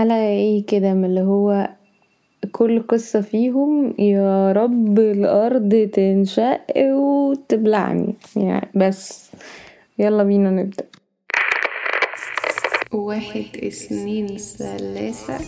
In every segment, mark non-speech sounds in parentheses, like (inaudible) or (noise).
حلقة إيه كده من اللي هو كل قصة فيهم يا رب الأرض تنشق وتبلعني. يعني بس يلا بينا نبدأ. واحد اثنين ثلاثة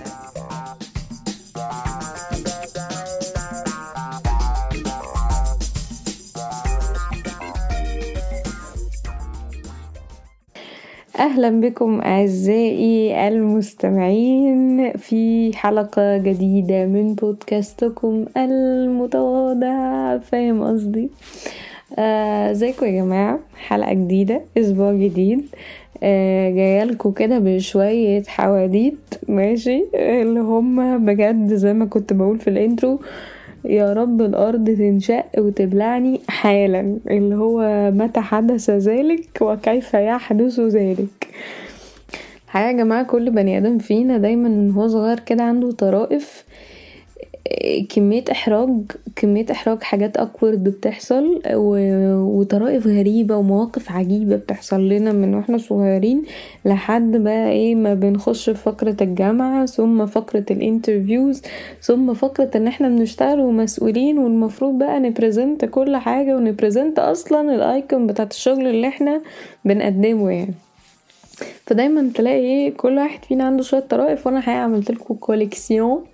أهلا بكم أعزائي المستمعين في حلقة جديدة من بودكاستكم المتواضع فاهم قصدي؟ آه، ازيكم يا جماعة؟ حلقة جديدة أسبوع جديد. آه جايلكوا كده بشوية حواديت ماشي؟ اللي هما بجد زي ما كنت بقول في الانترو يا رب الأرض تنشق وتبلعني حالا اللي هو متى حدث ذلك وكيف يحدث ذلك. الحقيقة يا جماعة كل بني آدم فينا دايما من هو صغير كده عنده طرائف كمية إحراج كمية إحراج حاجات awkward بتحصل وطرائف غريبة ومواقف عجيبة بتحصل لنا من وإحنا صغيرين لحد بقى إيه ما بنخش في فقرة الجامعة ثم فقرة ال interviews ثم فقرة إن إحنا بنشتغل ومسؤولين والمفروض بقى ن present كل حاجة ون present أصلا ال icon بتاعت الشغل اللي إحنا بنقدمه يعني. فدايما تلاقي إيه كل واحد فينا عنده شوية طرائف وأنا الحقيقة عملت لكم كوليكسيون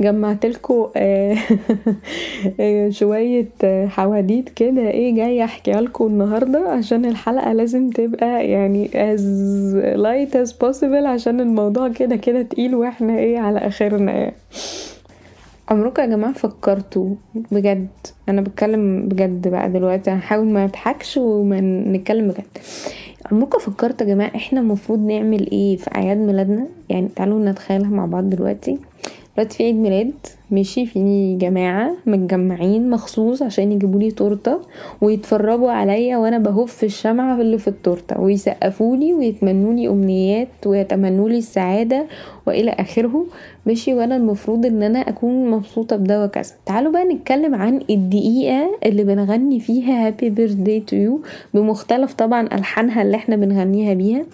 جمعت لكم (laughs) شوية حواديت كده إيه جاي احكي لكم النهارده عشان الحلقة لازم تبقى يعني as light as possible عشان الموضوع كده كده تقيل وإحنا إيه على آخرنا يعني. عمركم يا جماعة فكرتوا؟ بجد أنا بتكلم بجد بقى دلوقتي هحاول ما اضحكش وما نتكلم بجد. عمركم فكرت يا جماعة إحنا المفروض نعمل إيه في أعياد ميلادنا؟ يعني تعالوا نتخيلها مع بعض دلوقتي. دلوقتي في عيد ميلاد ماشي؟ في جماعة متجمعين مخصوص عشان يجيبوا لي تورتة ويتفرجوا عليا وأنا بهف الشمعة اللي في التورتة ويسقفوا لي ويتمنوا لي أمنيات ويتمنوا لي السعادة وإلى آخره. ماشي وأنا المفروض ان أنا اكون مبسوطة بده وكذا تعالوا بقى نتكلم عن الدقيقة اللي بنغني فيها happy birthday to you بمختلف طبعا ألحانها اللي إحنا بنغنيها بيها.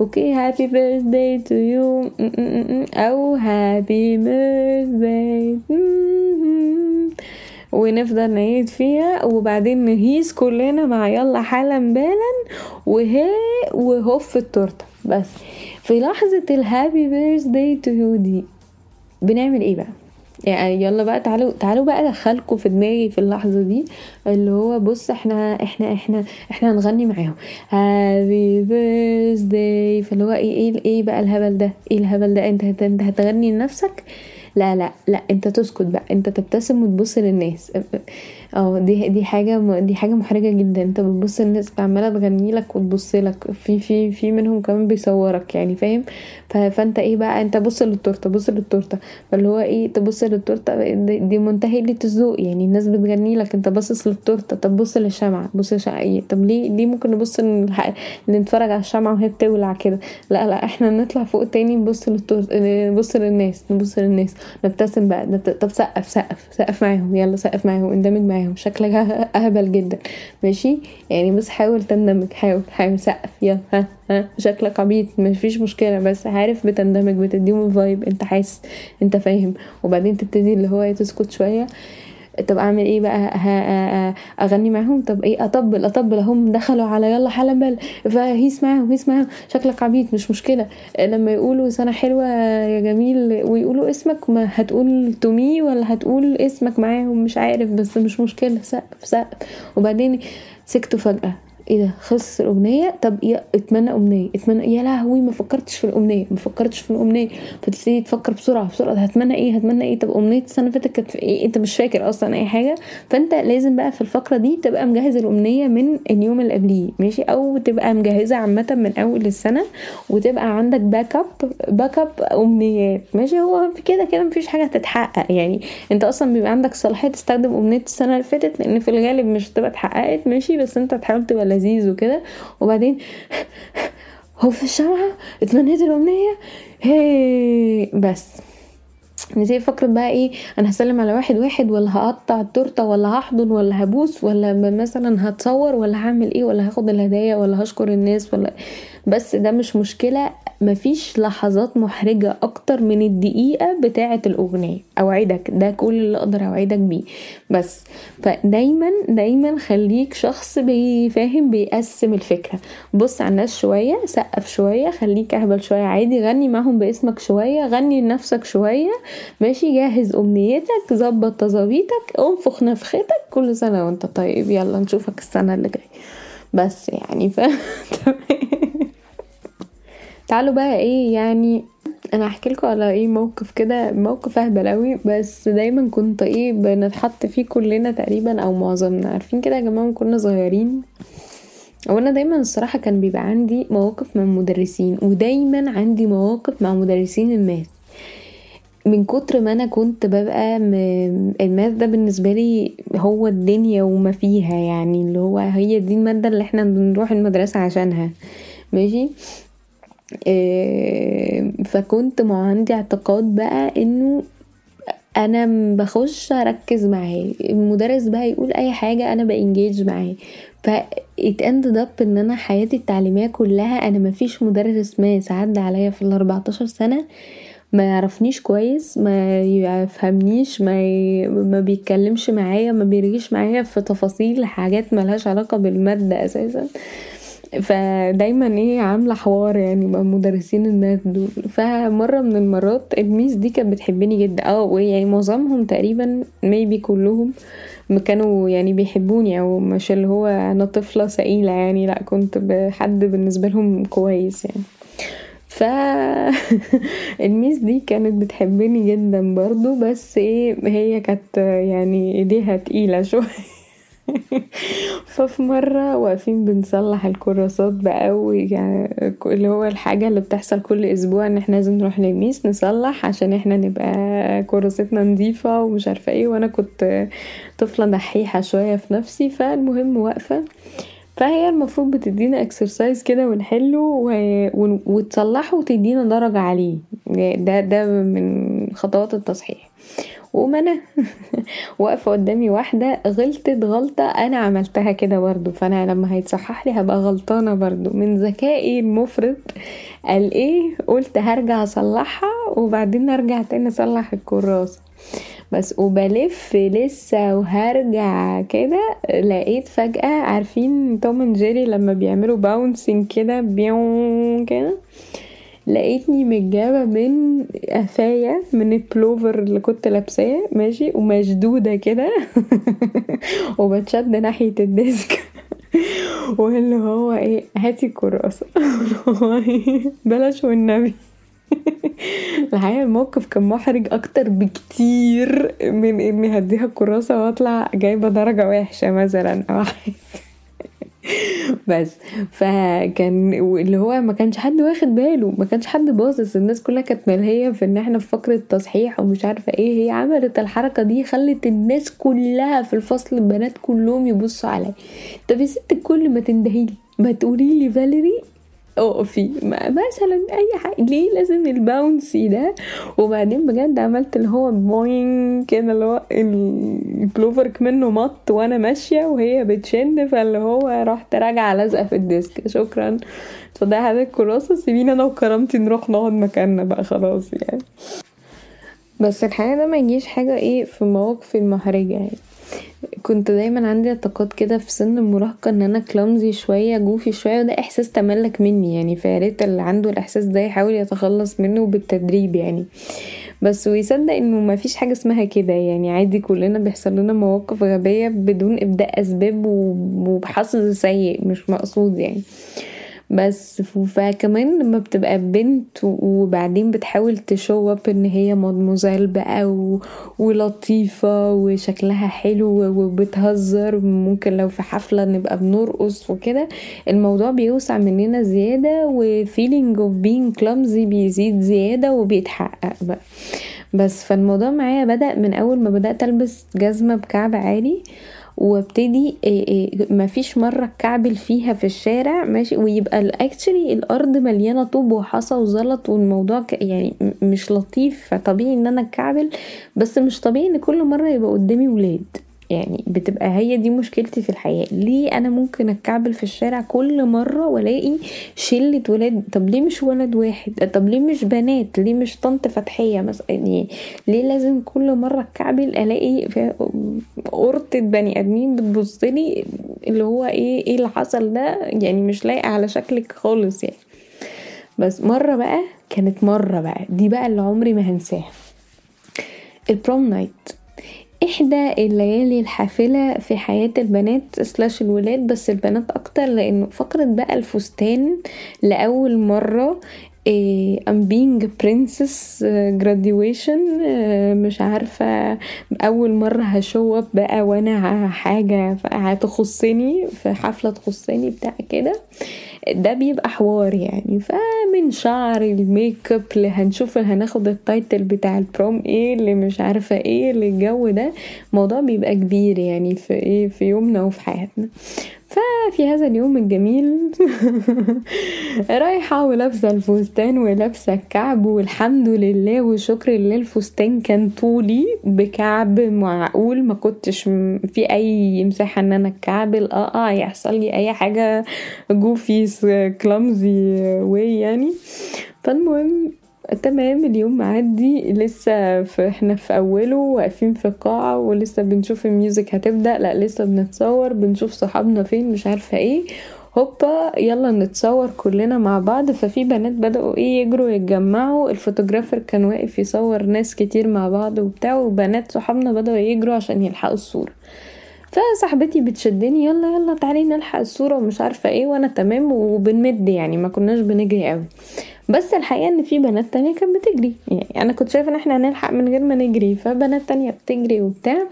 okay happy birthday to you أو happy birthday ونفضل نعيد فيها. وبعدين نهيس كلنا مع يلا حالا بالا. وهي وهوف التورتة. بس في لحظة ال happy birthday to you دي بنعمل إيه بقى؟ يعني يلا بقى تعالوا تعالوا بقى ادخلكم في دماغي في اللحظة دي اللي هو بص إحنا إحنا إحنا إحنا هنغني معاهم. happy birthday فاللي هو إيه إيه إيه بقى الهبل ده؟ إيه الهبل ده؟ أنت أنت هتغني لنفسك؟ لا لا لا أنت تسكت بقى. أنت تبتسم وتبص للناس. آه دي دي حاجة دي حاجة محرجة جدا. أنت بتبص للناس عمالة تغني لك وتبص لك. في في في منهم كمان بيصورك يعني فاهم؟ فأنت إيه بقى؟ أنت بص للتورتة بص للتورتة. فاللي هو إيه؟ تبص للتورتة دي منتهي قله الذوق يعني. الناس بتغني لك. أنت باصص للتورتة. طب بص للشمعه بص للشمعه إيه؟ طب ليه ليه ممكن نبص نتفرج على الشمعة وهي بتولع كده؟ لا لا. إحنا نطلع فوق تاني نبص للتورته نبص للناس نبص للناس. نبتسم بقى. طب سقف سقف سقف معاهم. يلا سقف معاهم. اندمج معاهم شكلك أهبل جدا. ماشي؟ يعني بس حاول تندمج حاول حاول سقف. يلا ها ها. شكلك عبيط. مفيش مشكلة بس عارف بتندمج بتديهم ال vibe انت حاسس انت فاهم. وبعدين تبتدي اللي هو تسكت شوية. طب أعمل إيه بقى؟ أغني معاهم؟ طب إيه؟ أطبل أطبل. هم دخلوا على يلا حالا بل. فهيس معاهم هيس معاهم. شكلك عبيط مش مشكلة. لما يقولوا سنة حلوة يا جميل ويقولوا اسمك ما هتقول تومي ولا هتقول اسمك معاهم؟ مش عارف بس مش مشكلة. سقف سقف. وبعدين سكتوا فجأة. إيه ده؟ خلص الأغنية؟ طب يا اتمنى امنيه اتمنى يا لهوي ما فكرتش في الامنيه ما فكرتش في الامنيه فتبتدي تفكر بسرعة بسرعة. هتمنى إيه؟ هتمنى إيه؟ طب امنيه السنة اللي فاتت كانت إيه؟ أنت مش فاكر أصلا أي حاجة. فأنت لازم بقى في الفقرة دي تبقى مجهز الامنيه من اليوم اللي قبليه ماشي؟ أو تبقى مجهزة عامة من أول السنة وتبقى عندك backup backup امنيات ماشي؟ هو في كده كده مفيش حاجة هتتحقق يعني. أنت أصلا بيبقى عندك صلاحية تستخدم امنيه السنة اللي فاتت لأن في الغالب مش هتبقى اتحققت ماشي؟ بس أنت تحاول تبقى لذيذ وكده. وبعدين هو في الشمعة اتمنيت الأمنية. هي بس. نسيب فكرة بقى إيه؟ أنا هسلم على واحد واحد ولا هقطع التورتة ولا هحضن ولا هبوس ولا مثلا هتصور ولا هعمل إيه ولا هاخد الهدايا ولا هشكر الناس ولا بس ده مش مشكلة مفيش لحظات محرجة أكتر من الدقيقة بتاعة الأغنية. أوعدك ده كل اللي أقدر أوعدك بيه. بس فدايما دايما خليك شخص بيفهم بيقسم الفكرة. بص على الناس شوية سقف شوية خليك أهبل شوية عادي غني معهم باسمك شوية غني لنفسك شوية. ماشي جهز أمنيتك ظبط تظابيطك انفخ نفختك كل سنة وأنت طيب. يلا نشوفك السنة اللي جاية. بس يعني ف (laughs) تعالوا بقى إيه يعني أنا هحكي لكم على إيه موقف كده موقف اهبل قوي بس دايما كنت إيه بنتحط فيه كلنا تقريبا أو معظمنا. عارفين كده يا جماعة كنا صغيرين. وأنا دايما الصراحة كان بيبقى عندي مواقف مع المدرسين ودايما عندي مواقف مع مدرسين الماث من كتر ما أنا كنت ببقى م... الماث ده بالنسبة لي هو الدنيا وما فيها يعني اللي هو هي دي المادة اللي إحنا بنروح المدرسة عشانها. ماشي؟ فكنت ما عندي اعتقاد بقى إنه أنا بخش أركز معاه. المدرس بقى يقول أي حاجة أنا بانجيج معاه. فات ended up إن أنا حياتي التعليمية كلها أنا مفيش مدرس ما عدى عليا في الاربعتاشر سنة ما يعرفنيش كويس ما يفهمنيش ما ي... ما بيتكلمش معايا ما بيرجيش معايا في تفاصيل حاجات ملهاش علاقة بالمادة أساسا. فدايما إيه عاملة حوار يعني مع مدرسين ال math دول. فمرة من المرات ال miss دي كانت بتحبني جدا. آه يعني معظمهم تقريبا maybe كلهم كانوا يعني بيحبوني أو مش اللي هو أنا طفلة سئيله يعني لا كنت حد بالنسبة لهم كويس يعني. ف (laughs) الميس دي كانت بتحبني جدا برضو بس إيه هي كانت يعني إيديها تقيلة شوية. (laughs) ففي مرة واقفين بنصلح الكراسات بقى يعني اللي هو الحاجة اللي بتحصل كل أسبوع إن إحنا لازم نروح للميس نصلح عشان إحنا نبقى كراستنا نظيفة ومش عارفة إيه. وأنا كنت طفلة دحيحة شوية في نفسي فالمهم واقفة. فهي المفروض بتدينا اكسرسايز كده ونحله و... وتصلحه وتدينا درجة عليه. ده ده من خطوات التصحيح. وما أنا (laughs) واقفة قدامي واحدة غلطت غلطة أنا عملتها كده برضو. فأنا لما هيتصحح لي هبقى غلطانة برضو. من ذكائي المفرط قال إيه؟ قلت هرجع أصلحها وبعدين ارجع تاني أصلح الكراسة. بس وبلف لسه وهرجع كده لقيت فجأة عارفين توم جيري لما بيعملوا bouncing كده بيون كده؟ لقيتني متجابة من قفايا من البلوفر اللي كنت لابساه ماشي؟ ومشدودة كده. (laughs) وبتشد ناحية ال desk. (laughs) واللي هو إيه هاتي الكراسة. (laughs) بلاش والنبي. الحقيقة الموقف كان محرج أكتر بكتير من إني هديها الكراسة وأطلع جايبة درجة وحشة مثلا أو حاجة. (laughs) بس. فكان اللي هو ما كانش حد واخد باله ما كانش حد باصص. الناس كلها كانت ملهية في إن إحنا في فقرة تصحيح ومش عارفة إيه. هي عملت الحركة دي خلت الناس كلها في الفصل البنات كلهم يبصوا عليا. طب يا ست الكل ما تندهيلي ما تقولي لي فاليري اقفي مثلا أي حاجة. ليه لازم ال bouncy ده؟ وبعدين بجد عملت اللي هو بوين كده اللي هو البلوفر منه مط وأنا ماشية وهي بتشد فاللي هو رحت راجعة لازقة في ال desk. شكرا. اتفضلي هذا الكراسه سيبيني أنا وكرامتي نروح نقعد مكاننا بقى خلاص يعني. بس الحقيقة ده ما يجيش حاجة إيه في المواقف المحرجه يعني. كنت دايما عندي اعتقاد كده في سن المراهقة إن أنا clumsy شوية goofy شوية وده إحساس تملك مني يعني فياريت اللي عنده الإحساس ده يحاول يتخلص منه بالتدريب يعني. بس ويصدق إنه ما فيش حاجة اسمها كده يعني عادي كلنا بيحصل لنا مواقف غبية بدون إبداء أسباب وبحظ سيء مش مقصود يعني. بس فكمان لما بتبقى بنت وبعدين بتحاول to show up إن هي مدموزيل بقى و... ولطيفة وشكلها حلو وبتهزر ممكن لو في حفلة نبقى بنرقص وكده الموضوع بيوسع مننا زيادة و feeling of being clumsy بيزيد زيادة وبيتحقق بقى. بس فالموضوع معايا بدأ من أول ما بدأت ألبس جزمة بكعب عالي وابتدي مفيش مرة اتكعبل فيها في الشارع ماشي ويبقى اكشلي الأرض مليانة طوب وحصى وزلط والموضوع يعني مش لطيف فطبيعي إن أنا أتكعبل بس مش طبيعي إن كل مرة يبقى قدامي ولاد. يعني بتبقى هي دي مشكلتي في الحياة. ليه أنا ممكن أتكعبل في الشارع كل مرة وألاقي شلة ولاد؟ طب ليه مش ولد واحد؟ طب ليه مش بنات؟ ليه مش طنط فتحية مثلا يعني ليه لازم كل مرة أتكعبل ألاقي قرطة بني آدمين بتبصلي؟ اللي هو إيه إيه اللي حصل ده؟ يعني مش لايقة على شكلك خالص يعني. بس مرة بقى كانت مرة بقى دي بقى اللي عمري ما هنساها. ال prom night احدى الليالي الحافلة في حياة البنات slash الولاد بس البنات أكتر لأنه فقرة بقى الفستان لأول مرة a princess graduation. إيه مش عارفة أول مرة ه show up بقى وأنا حاجة هتخصني في حفلة تخصني بتاع كده. ده بيبقى حوار يعني. فمن شعر الميك اب اللي هنشوف هناخد ال title بتاع ال prom إيه اللي مش عارفة إيه اللي الجو ده موضوع بيبقى كبير يعني في إيه في يومنا وفي حياتنا. ففي هذا اليوم الجميل (laughs) رايحة ولابسة الفستان ولابسة الكعب والحمد لله وشكر لله الفستان كان طولي بكعب معقول ما كنتش في أي مساحة إن أنا اتكعبل آه آه يحصل لي أي حاجة goofy clumsy way يعني. فالمهم تمام اليوم معدي. لسه في إحنا في أوله واقفين في القاعة ولسه بنشوف ال music هتبدأ. لا لسه بنتصور بنشوف صحابنا فين مش عارفة إيه. هوبا يلا نتصور كلنا مع بعض. ففي بنات بدأوا إيه يجروا يتجمعوا. الفوتوغرافر كان واقف يصور ناس كتير مع بعض وبتاع وبنات صحابنا بدأوا يجروا عشان يلحقوا الصورة. فصاحبتي بتشدني يلا يلا تعالي نلحق الصورة ومش عارفة إيه وأنا تمام وبنمد يعني ما كناش بنجري قوي بس الحقيقة إن في بنات تانية كانت بتجري. يعني أنا كنت شايفة إن إحنا هنلحق من غير ما نجري فبنات تانية بتجري وبتاع.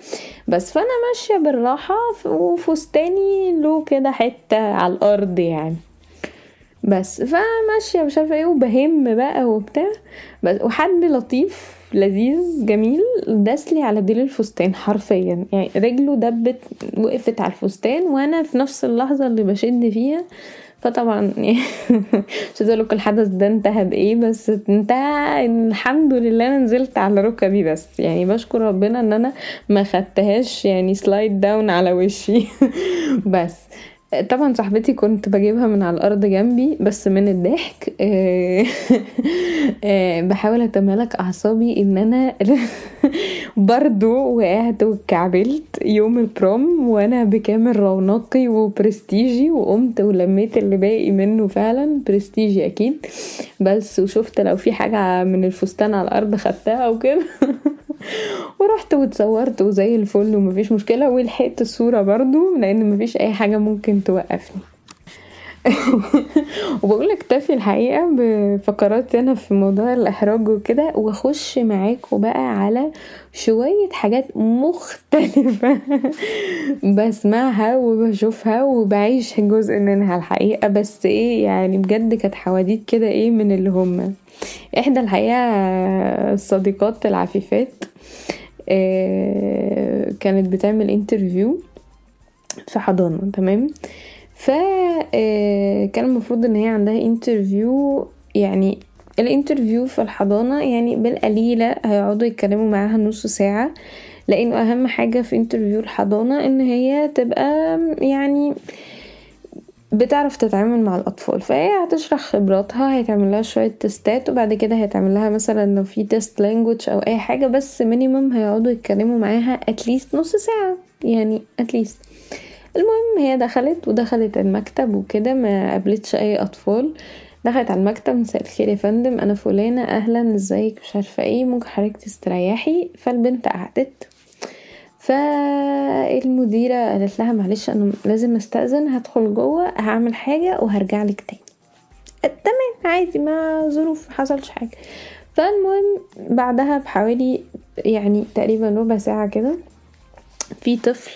بس فأنا ماشية بالراحة وفستاني له كده حتة على الأرض يعني. بس فماشية مش عارفة إيه وبهم بقى وبتاع. بس وحد لطيف لذيذ جميل داسلي على ديل الفستان حرفيا. يعني رجله دبت وقفت على الفستان وأنا في نفس اللحظة اللي بشد فيها فطبعا (laughs) مش عايزة أقول الحدث ده انتهى بإيه بس انتهى الحمد لله أنا نزلت على ركبي بس. يعني بشكر ربنا إن أنا ما خدتهاش يعني slide down على وشي. (laughs) بس طبعا صاحبتي كنت بجيبها من على الأرض جنبي بس من الضحك (laughs) بحاول اتمالك أعصابي إن أنا (laughs) برضو وقعت واتكعبلت يوم ال prom وأنا بكامل رونقي وبرستيجي وقمت ولميت اللي باقي منه فعلا برستيجي أكيد. بس وشفت لو في حاجة من الفستان على الأرض خدتها وكده. (laughs) ورحت واتصورت وزي الفل ومفيش مشكلة ولحقت الصورة برضو لأن مفيش أي حاجة ممكن توقفني. (laughs) وبقول اكتفي الحقيقة بفقرات أنا في موضوع الإحراج وكده وأخش معاكم بقى على شوية حاجات مختلفة (laughs) بسمعها وبشوفها وبعيش جزء منها الحقيقة. بس إيه يعني بجد كانت حواديت كده إيه من اللي هم. إحدى الحقيقة الصديقات العفيفات كانت بتعمل interview في حضانة تمام؟ فكان المفروض إن هي عندها interview يعني ال interview في الحضانة يعني بالقليلة هيقعدوا يتكلموا معاها نص ساعة لأنه أهم حاجة في interview الحضانة إن هي تبقى يعني بتعرف تتعامل مع الأطفال فهي هتشرح خبراتها هيتعمل لها شوية test ات وبعد كده هيتعمل لها مثلا لو في test language أو أي حاجة بس minimum هيقعدوا يتكلموا معاها at least نص ساعة يعني at least المهم هي دخلت ودخلت المكتب وكده ما قابلتش أي أطفال دخلت على المكتب مساء الخير يا فندم أنا فلانة أهلا إزيك؟ مش عارفة إيه ممكن حضرتك تستريحي؟ فالبنت قعدت. فالمديرة قالت لها معلش أنا لازم أستأذن هدخل جوه هعمل حاجة وهرجع لك تاني. تمام عادي ما ظروف حصلش حاجة. فالمهم بعدها بحوالي يعني تقريبا ربع ساعة كده في طفل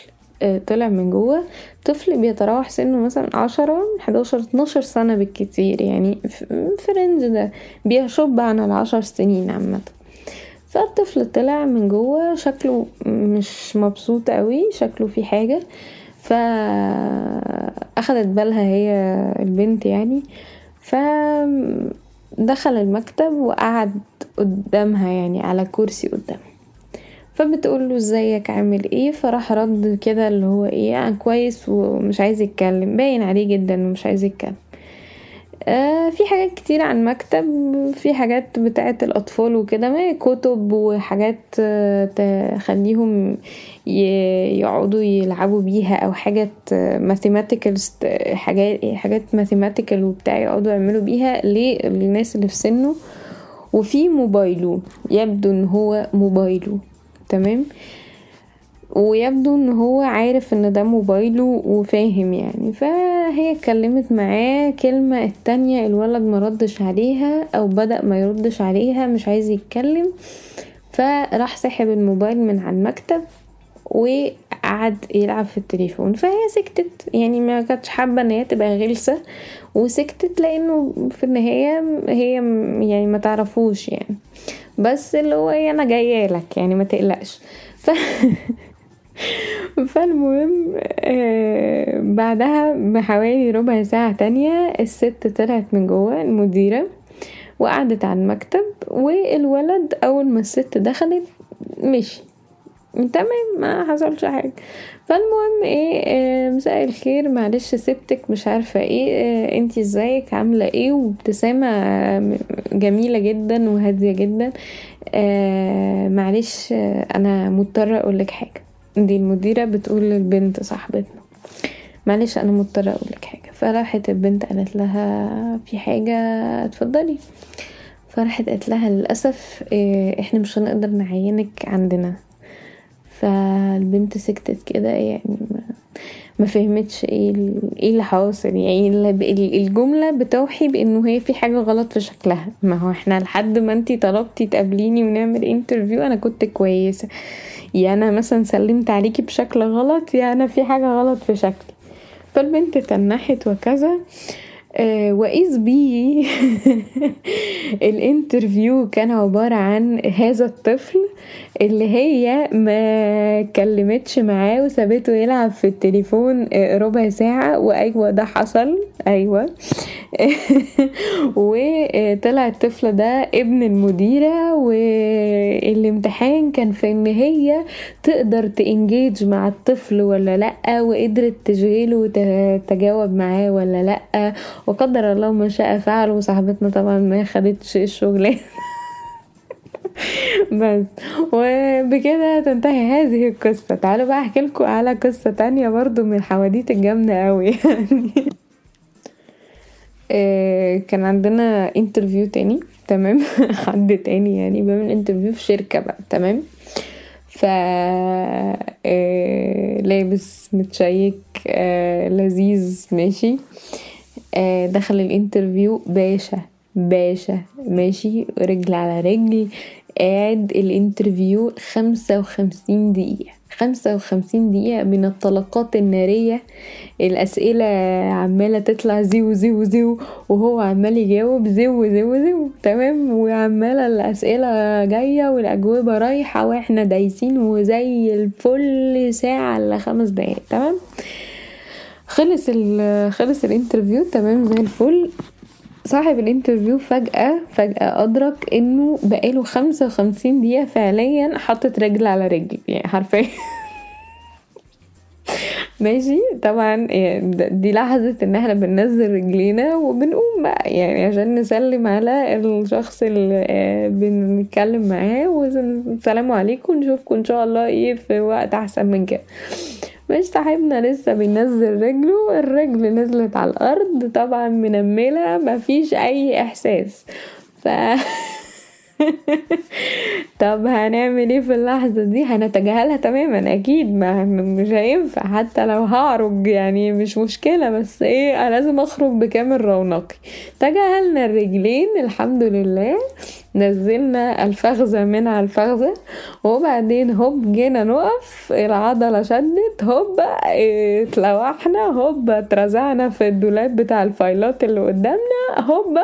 طلع من جوه. طفل بيتراوح سنه مثلا عشرة حداشر اتناشر سنة بالكتير يعني في ده بيشب عن العشر سنين عامة. فالطفل طلع من جوه شكله مش مبسوط قوي شكله في حاجة. فأخدت بالها هي البنت يعني. فدخل المكتب وقعد قدامها يعني على كرسي قدامها فبتقول له إزيك عامل إيه؟ فراح رد كده اللي هو إيه كويس ومش عايز يتكلم باين عليه جدا ومش عايز يتكلم. في حاجات كتير عن مكتب في حاجات بتاعت الأطفال وكده ما كتب وحاجات آه تخليهم يقعدوا يلعبوا بيها أو حاجات mathematicals حاجات حاجات mathematical وبتاع يقعدوا يعملوا بيها للناس اللي في سنه. وفي موبايله يبدو إن هو موبايله تمام؟ ويبدو إن هو عارف إن ده موبايله وفاهم يعني. فهي اتكلمت معاه كلمة التانية الولد مردش عليها أو بدأ ما يردش عليها مش عايز يتكلم. فراح سحب الموبايل من على المكتب وقعد يلعب في التليفون. فهي سكتت يعني ما كانتش حابة إن هي تبقى غلسة وسكتت لأنه في النهاية هي يعني ما تعرفوش يعني. بس اللي هو أنا جاية لك يعني ما تقلقش. ف (laughs) (laughs) فالمهم آه بعدها بحوالي ربع ساعة تانية الست طلعت من جوه المديرة وقعدت على المكتب والولد أول ما الست دخلت مشي. تمام ما حصلش حاجة. فالمهم إيه آه مساء الخير. معلش سبتك مش عارفة إيه آه أنتي إزيك؟ عاملة إيه؟ وابتسامة جميلة جدا وهادية جدا. معلش أنا مضطرة أقولك حاجة. دي المديرة بتقول للبنت صاحبتنا معلش أنا مضطرة اقولك حاجة. فراحت البنت قالت لها في حاجة؟ اتفضلي. فراحت قالت لها للأسف آه إحنا مش هنقدر نعينك عندنا. فالبنت سكتت كده يعني ما, فهمتش إيه إيه اللي حاصل. يعني الجملة بتوحي بإنه هي في حاجة غلط في شكلها. ما هو إحنا لحد ما انتي طلبتي تقابليني ونعمل انترفيو أنا كنت كويسة. يا أنا مثلا سلمت عليكي بشكل غلط يا أنا في حاجة غلط في شكلي. فالبنت تنحت وكذا. وإذ بي (laughs) ال interview كان عبارة عن هذا الطفل اللي هي ما كلمتش معاه وسابته يلعب في التليفون ربع ساعة وأيوة ده حصل أيوة. (laughs) وطلع الطفل ده ابن المديرة والامتحان كان في إن هي تقدر ت engage مع الطفل ولا لأ وقدرت تشغله وتجاوب معاه ولا لأ. وقدر الله ما شاء فعل وصاحبتنا طبعا ما خدتش الشغلانة. (laughs) بس. وبكده تنتهي هذه القصة. تعالوا بقى أحكي لكم على قصة تانية برضو من الحواديت الجامدة قوي يعني. (laughs) كان عندنا interview تاني تمام؟ (laughs) حد تاني يعني بيعمل interview في شركة بقى تمام؟ ف لابس متشيك لذيذ ماشي؟ دخل ال interview باشا باشا ماشي رجل على رجل قاعد ال interview خمسة وخمسين دقيقة. خمسة وخمسين دقيقة من الطلقات النارية الأسئلة عمالة تطلع زيو زيو زيو وهو عمال يجاوب زيو زيو زيو تمام؟ وعمالة الأسئلة جاية والأجوبة رايحة وإحنا دايسين وزي الفل ساعة إلا خمس دقايق تمام؟ خلص ال خلص ال interview تمام زي الفل. صاحب ال interview فجأة فجأة أدرك إنه بقاله خمسة وخمسين دقيقة فعليا حاطط رجل على رجل يعني حرفيا. (laughs) ماشي؟ طبعا دي لحظة إن إحنا بننزل رجلينا وبنقوم بقى يعني عشان نسلم على الشخص اللي بنتكلم معاه والسلام عليكم نشوفكم إن شاء الله إيه في وقت أحسن من كده. مش صاحبنا لسه بينزل رجله الرجل نزلت على الأرض طبعا منملة مفيش أي إحساس. ف (laughs) (laughs) طب هنعمل إيه في اللحظة دي؟ هنتجاهلها تماما أكيد. ما مش هينفع. حتى لو هعرج يعني مش مشكلة بس إيه لازم أخرج بكامل رونقي. تجاهلنا الرجلين الحمد لله. نزلنا الفخذة من على الفخذة وبعدين هوب جينا نقف. العضلة شدت. هوب اتلوحنا. هوب اترزعنا في الدولاب بتاع الفايلات اللي قدامنا. هوب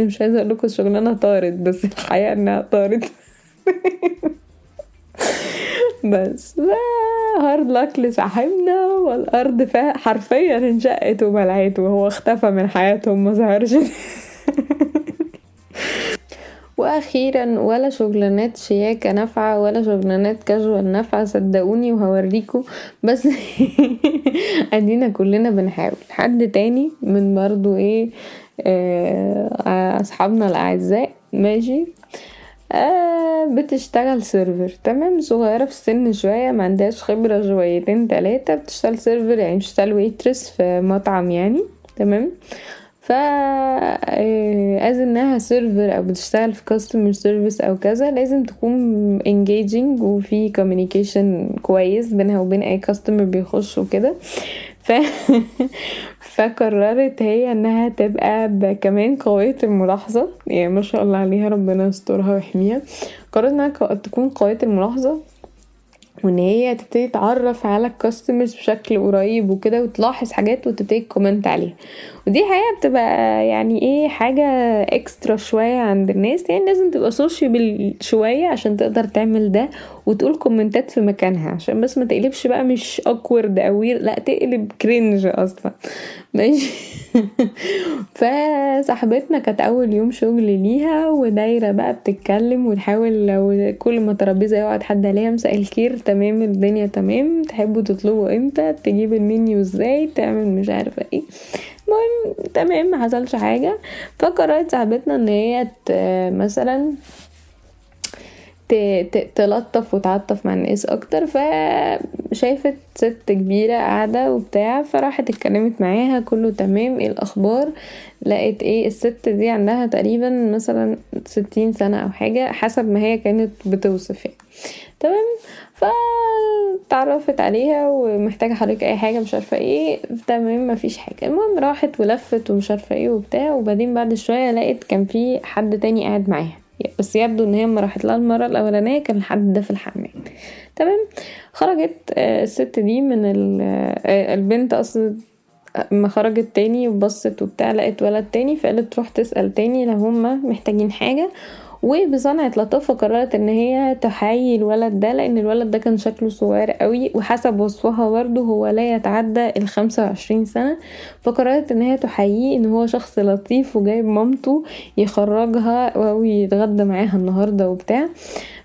مش عايزة أقول لكم الشغلانة طارت بس الحقيقة انها طارت. (laughs) بس hard luck لصاحبنا والأرض حرفيا انشقت وبلعت وهو اختفى من حياتهم ما ظهرش. (laughs) وأخيرا ولا شغلانات شياكة نافعة ولا شغلانات كاجوال نافعة صدقوني وهوريكم بس (laughs) ادينا كلنا بنحاول. حد تاني من برضو إيه أصحابنا الأعزاء ماشي. آه بتشتغل server تمام؟ صغيرة في السن شوية ما عندهاش خبرة شويتين تلاتة بتشتغل server يعني بتشتغل waitress في مطعم يعني تمام؟ ف as إنها server أو بتشتغل في customer service أو كذا لازم تكون engaging وفي communication كويس بينها وبين أي customer بيخش وكده. ف (laughs) فقررت هي إنها تبقى كمان قوية الملاحظة. يعني ما شاء الله عليها ربنا يسترها ويحميها. قررت إنها تكون قوية الملاحظة وإن هي تبتدي تعرف على ال customers بشكل قريب وكده وتلاحظ حاجات وتبتدي comment عليها. ودي حقيقة بتبقى يعني إيه حاجة extra شوية عند الناس. يعني لازم تبقى sociable شوية عشان تقدر تعمل ده وتقول كومنتات في مكانها عشان بس ما تقلبش بقى مش awkward أو لا تقلب cringe أصلا. (laughs) ماشي. فصاحبتنا كانت أول يوم شغل ليها ودايرة بقى بتتكلم وتحاول لو كل ما ترابيزة يقعد حد عليها مساء الخير تمام الدنيا تمام تحبوا تطلبوا إمتى تجيب المنيو إزاي تعمل مش عارفة إيه. المهم تمام محصلش حاجة. فقررت صاحبتنا إن هي مثلا تلطف وتعطف مع الناس أكتر فشافت ست كبيرة قاعدة وبتاع فراحت اتكلمت معاها كله تمام إيه الأخبار؟ لقيت إيه الست دي عندها تقريبا مثلا ستين سنة أو حاجة حسب ما هي كانت بتوصف يعني. تمام؟ فتعرفت عليها ومحتاجة حضرتك أي حاجة مش عارفة إيه تمام مفيش حاجة. المهم راحت ولفت ومش عارفة إيه وبتاع وبعدين بعد شوية لقيت كان في حد تاني قاعد معاها. بس يبدو إن هي لما راحت لها المرة الأولانية كان الحد ده في الحمام. تمام؟ خرجت الست دي من البنت أصلا ما خرجت تاني وبصت وبتاع لقت ولد تاني فقالت تروح تسأل تاني لو هما محتاجين حاجة. وبصنعة لطافة قررت إن هي تحيي الولد ده لأن الولد ده كان شكله صغير قوي وحسب وصفها برضه هو لا يتعدى الخمسة وعشرين سنة. فقررت إن هي تحييه إن هو شخص لطيف وجايب مامته يخرجها أو يتغدى معاها النهاردة وبتاع.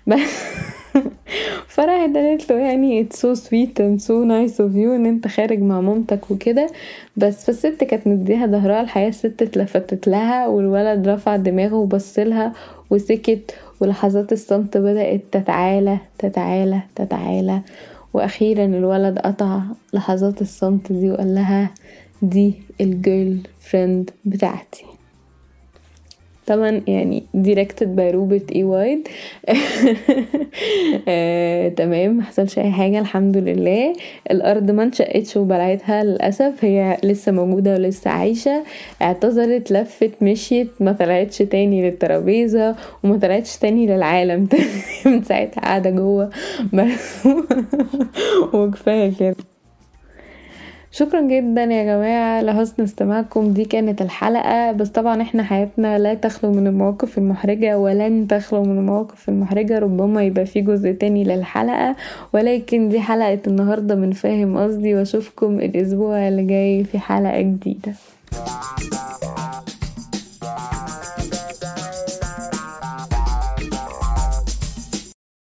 (laughs) فراحت قالت له يعني it's so sweet and so nice of you ان انت خارج مع مامتك وكده. بس فالست كانت مديها ظهرها الحقيقة الست اتلفتت لها والولد رفع دماغه وبصلها وسكت ولحظات الصمت بدأت تتعالى تتعالى تتعالى. وأخيرا الولد قطع لحظات الصمت دي وقال لها دي ال girlfriend بتاعتي. طبعا يعني directed by Robert B. Weide تمام محصلش أي حاجة الحمد لله. الأرض ما انشقتش وبلعتها للأسف هي لسه موجودة ولسه عايشة. اعتذرت لفت مشيت ما طلعتش تاني للترابيزة وما طلعتش تاني للعالم. (laughs) من ساعتها قاعدة جوه (laughs) وكفاية كده. شكرا جدا يا جماعة لحسن استماعكم. دي كانت الحلقة. بس طبعا إحنا حياتنا لا تخلو من المواقف المحرجة ولن تخلو من المواقف المحرجة. ربما يبقى في جزء تاني للحلقة. ولكن دي حلقة النهاردة من فاهم قصدي. وأشوفكم الأسبوع اللي جاي في حلقة جديدة.